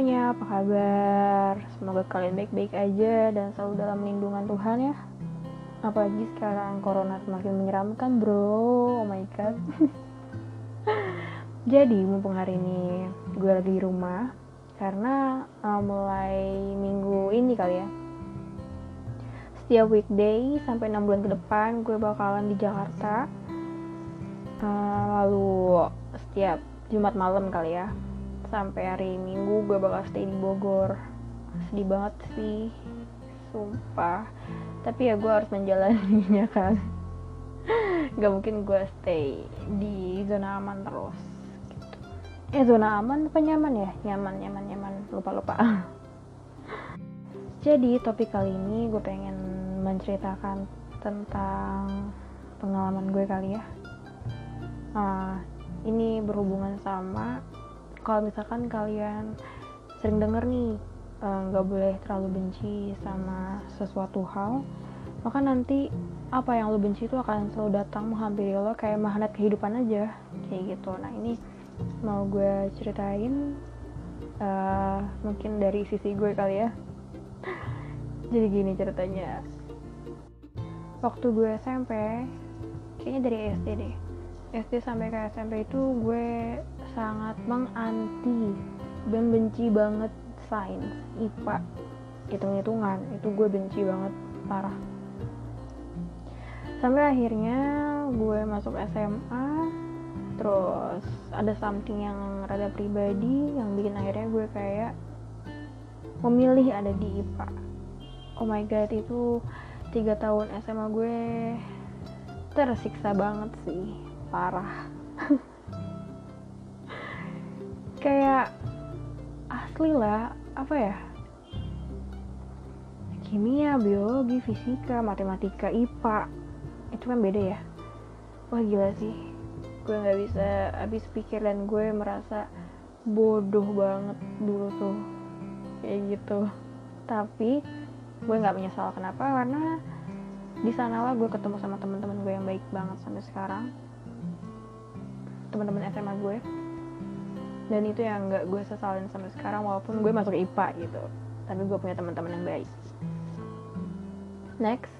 semuanya, apa kabar? Semoga kalian baik-baik aja dan selalu dalam lindungan Tuhan ya. Apalagi sekarang corona semakin menyeramkan bro, oh my god. Jadi mumpung hari ini gue lagi di rumah karena uh, mulai minggu ini kali ya. Setiap weekday sampai 6 bulan ke depan gue bakalan di Jakarta. Uh, lalu setiap Jumat malam kali ya sampai hari Minggu gue bakal stay di Bogor. Sedih banget sih sumpah. Tapi ya gue harus menjalaninya kan. Gak mungkin gue stay di zona aman terus gitu. eh zona aman apa nyaman ya? Nyaman nyaman nyaman. Lupa lupa jadi topik kali ini gue pengen menceritakan tentang pengalaman gue kali ya. Uh, ini berhubungan sama kalau misalkan kalian sering denger nih eh, nggak uh, boleh terlalu benci sama sesuatu hal maka nanti apa yang lo benci itu akan selalu datang menghampiri lo kayak magnet kehidupan aja kayak gitu. Nah ini mau gue ceritain uh, mungkin dari sisi gue kali ya. Jadi gini ceritanya. Waktu gue SMP kayaknya dari SD deh. SD sampai ke SMP itu gue sangat menganti dan benci banget sains IPA hitung-hitungan. Itu gue benci banget parah. Sampai akhirnya gue masuk SMA terus ada something yang rada pribadi yang bikin akhirnya gue kayak memilih ada di IPA oh my god itu tiga tahun SMA gue tersiksa banget sih parah asli lah apa ya? Kimia, biologi, fisika, matematika, IPA itu kan beda ya? Wah gila sih. Gue nggak bisa habis pikir dan gue merasa bodoh banget dulu tuh. Kayak gitu. Tapi gue nggak menyesal kenapa karena di sanalah gue ketemu sama teman-teman gue yang baik banget sampai sekarang. Teman-teman SMA gue dan itu yang nggak gue sesalin sampai sekarang walaupun gue masuk IPA gitu. Tapi gue punya teman-teman yang baik. Next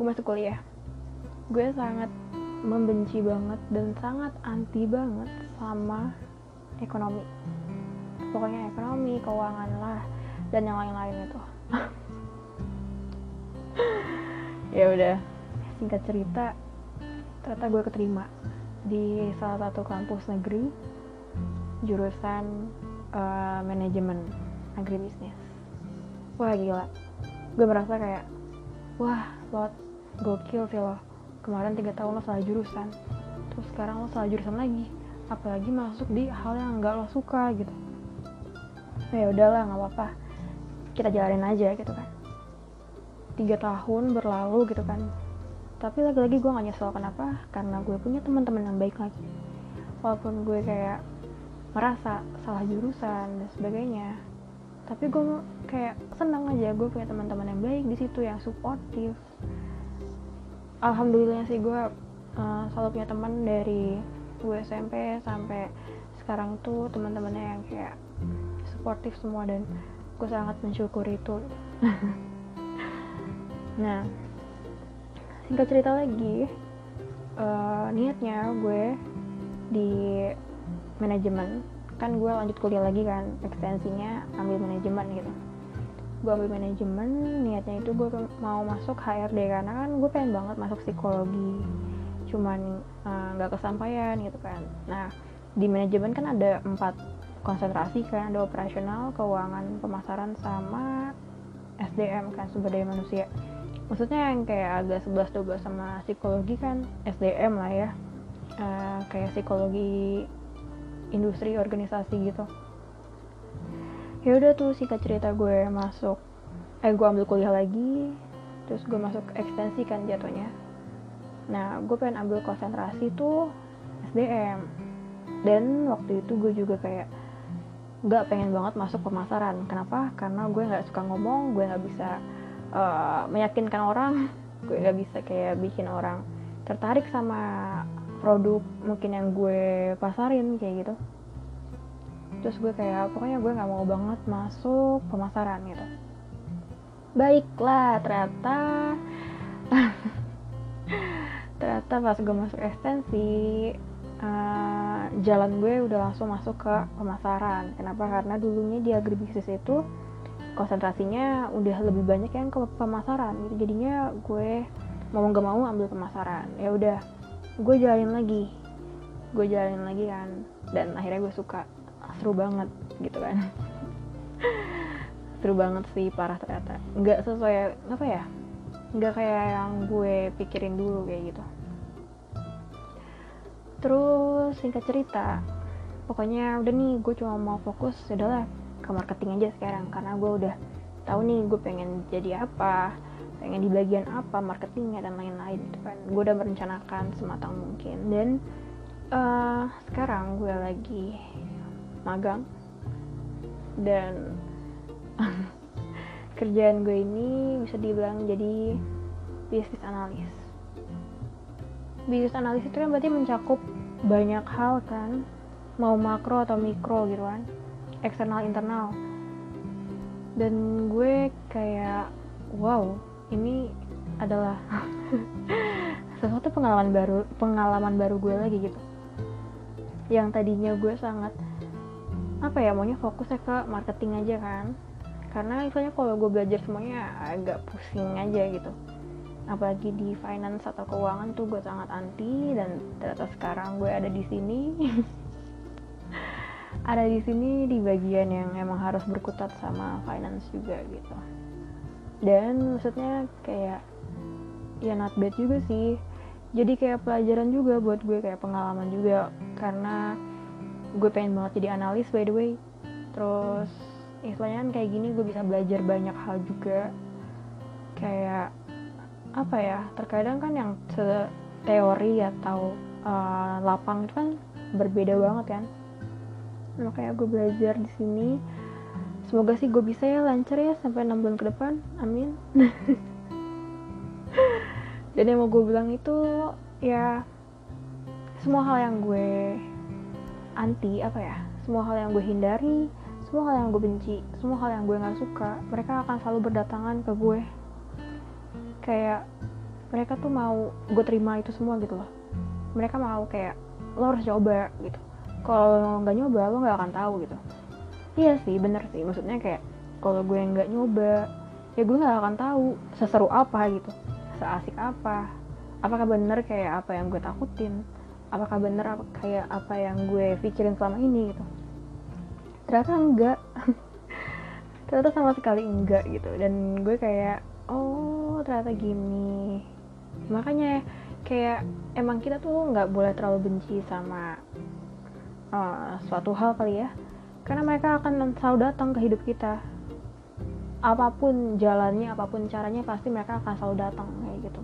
gue masuk kuliah. Gue sangat membenci banget dan sangat anti banget sama ekonomi. Pokoknya ekonomi keuangan lah dan yang lain-lain itu. Ya udah singkat cerita ternyata gue keterima di salah satu kampus negeri jurusan uh, manajemen agribisnis. Wah gila. Gue merasa kayak wah lo gokil sih lo kemarin tiga tahun lo salah jurusan terus sekarang lo salah jurusan lagi. Apalagi masuk di hal yang nggak lo suka gitu. Nah, ya udahlah nggak apa-apa. Kita jalanin aja gitu kan. Tiga tahun berlalu gitu kan. Tapi lagi-lagi gue gak nyesel. Kenapa? Karena gue punya teman-teman yang baik lagi. Walaupun gue kayak merasa salah jurusan dan sebagainya. Tapi gue kayak senang aja gue punya teman-teman yang baik di situ yang suportif alhamdulillah sih gue uh, selalu punya teman dari gue SMP sampai sekarang tuh teman-temannya yang kayak suportif semua dan gue sangat mensyukuri itu. Nah singkat cerita lagi uh, niatnya gue di manajemen. Kan gue lanjut kuliah lagi kan ekstensinya ambil manajemen gitu. Gue ambil manajemen niatnya itu gue mau masuk HRD karena kan gue pengen banget masuk psikologi. Cuman eh, nggak uh, kesampaian gitu kan. Nah di manajemen kan ada empat konsentrasi kan ada operasional keuangan pemasaran sama SDM kan sumber daya manusia. Maksudnya yang kayak agak 11-12 sama psikologi kan SDM lah ya. Uh, kayak psikologi industri organisasi gitu. Ya udah tuh singkat cerita gue masuk eh gue ambil kuliah lagi terus gue masuk ekstensi kan jatuhnya. Nah gue pengen ambil konsentrasi tuh SDM dan waktu itu gue juga kayak nggak pengen banget masuk pemasaran. Kenapa? Karena gue nggak suka ngomong gue nggak bisa uh, meyakinkan orang gue nggak bisa kayak bikin orang tertarik sama produk mungkin yang gue pasarin kayak gitu. Terus gue kayak pokoknya gue nggak mau banget masuk pemasaran gitu. Baiklah ternyata ternyata pas gue masuk ekstensi uh, jalan gue udah langsung masuk ke pemasaran. Kenapa? Karena dulunya di agribisnis itu konsentrasinya udah lebih banyak yang ke pemasaran. Gitu jadinya gue mau nggak mau ambil pemasaran. Ya udah gue jalanin lagi. Gue jalanin lagi kan. Dan akhirnya gue suka. Seru banget gitu kan. Seru banget sih parah ternyata. Nggak sesuai apa ya? Nggak kayak yang gue pikirin dulu kayak gitu. Terus singkat cerita pokoknya udah nih gue cuma mau fokus adalah ke marketing aja sekarang. Karena gue udah tahu nih gue pengen jadi apa pengen di bagian apa marketingnya dan lain-lain gitu kan. Gue udah merencanakan sematang mungkin. Dan uh, sekarang gue lagi magang. Dan kerjaan gue ini bisa dibilang jadi bisnis analis bisnis analis itu kan berarti mencakup banyak hal kan. Mau makro atau mikro gitu kan. Eksternal internal. Dan gue kayak wow ini adalah sesuatu pengalaman baru pengalaman baru gue lagi gitu. Yang tadinya gue sangat apa ya maunya fokusnya ke marketing aja kan. Karena istilahnya kalau gue belajar semuanya agak pusing aja gitu. Apalagi di finance atau keuangan tuh gue sangat anti dan ternyata sekarang gue ada di sini. Ada di sini di bagian yang emang harus berkutat sama finance juga gitu dan maksudnya kayak ya not bad juga sih. Jadi kayak pelajaran juga buat gue kayak pengalaman juga. Karena gue pengen banget jadi analis by the way. Terus istilahnya kan kayak gini gue bisa belajar banyak hal juga. Kayak apa ya terkadang kan yang teori atau uh, lapang itu kan berbeda banget kan. Makanya gue belajar di sini semoga sih gue bisa ya lancar ya sampai 6 bulan ke depan. Amin. Dan yang mau gue bilang itu ya semua hal yang gue anti apa ya semua hal yang gue hindari semua hal yang gue benci semua hal yang gue nggak suka mereka akan selalu berdatangan ke gue. Kayak mereka tuh mau gue terima itu semua gitu loh. Mereka mau kayak lo harus coba gitu. Kalau nggak nyoba lo nggak akan tahu gitu iya sih bener sih. Maksudnya kayak kalau gue nggak nyoba ya gue nggak akan tahu seseru apa gitu seasik apa. Apakah bener kayak apa yang gue takutin? Apakah bener apa, kayak apa yang gue pikirin selama ini gitu? Ternyata enggak. Ternyata sama sekali enggak gitu. Dan gue kayak oh ternyata gini. Makanya kayak emang kita tuh nggak boleh terlalu benci sama uh, suatu hal kali ya karena mereka akan selalu datang ke hidup kita. Apa pun jalannya apa pun caranya pasti mereka akan selalu datang kayak gitu.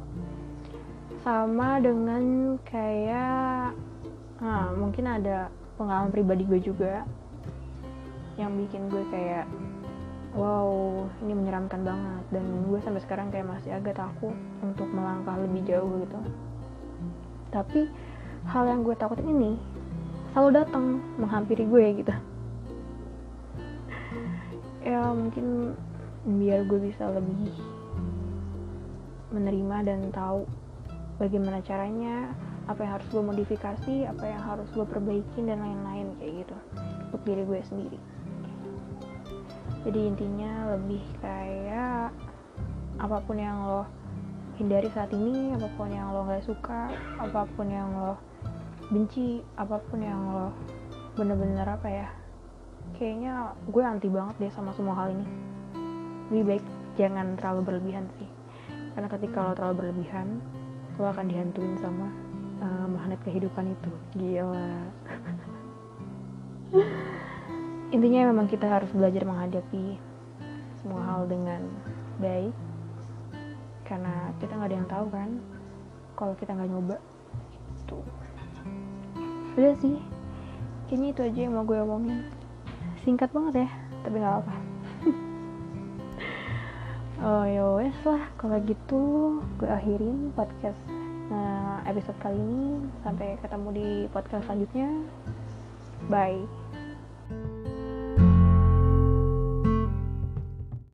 Sama dengan kayak nah, mungkin ada pengalaman pribadi gue juga yang bikin gue kayak wow ini menyeramkan banget. Dan gue sampai sekarang kayak masih agak takut untuk melangkah lebih jauh gitu. Tapi hal yang gue takutin ini selalu datang menghampiri gue gitu ya mungkin biar gue bisa lebih menerima dan tahu bagaimana caranya apa yang harus gue modifikasi apa yang harus gue perbaikin dan lain-lain kayak gitu. Untuk diri gue sendiri. Jadi intinya lebih kayak apa pun yang lo hindari saat ini apa pun yang lo gak suka apa pun yang lo benci apa pun yang lo bener-bener apa ya kayaknya gue anti banget deh sama semua hal ini. Lebih baik jangan terlalu berlebihan sih. Karena ketika lo terlalu berlebihan lo akan dihantuin sama uh, magnet kehidupan itu. Gila. Intinya memang kita harus belajar menghadapi semua hal dengan baik. Karena kita nggak ada yang tahu kan kalau kita nggak nyoba itu. Udah sih. Kayaknya itu aja yang mau gue omongin singkat banget ya tapi nggak apa oh yowes lah kalau gitu gue akhirin podcast nah, episode kali ini. Sampai ketemu di podcast selanjutnya. Bye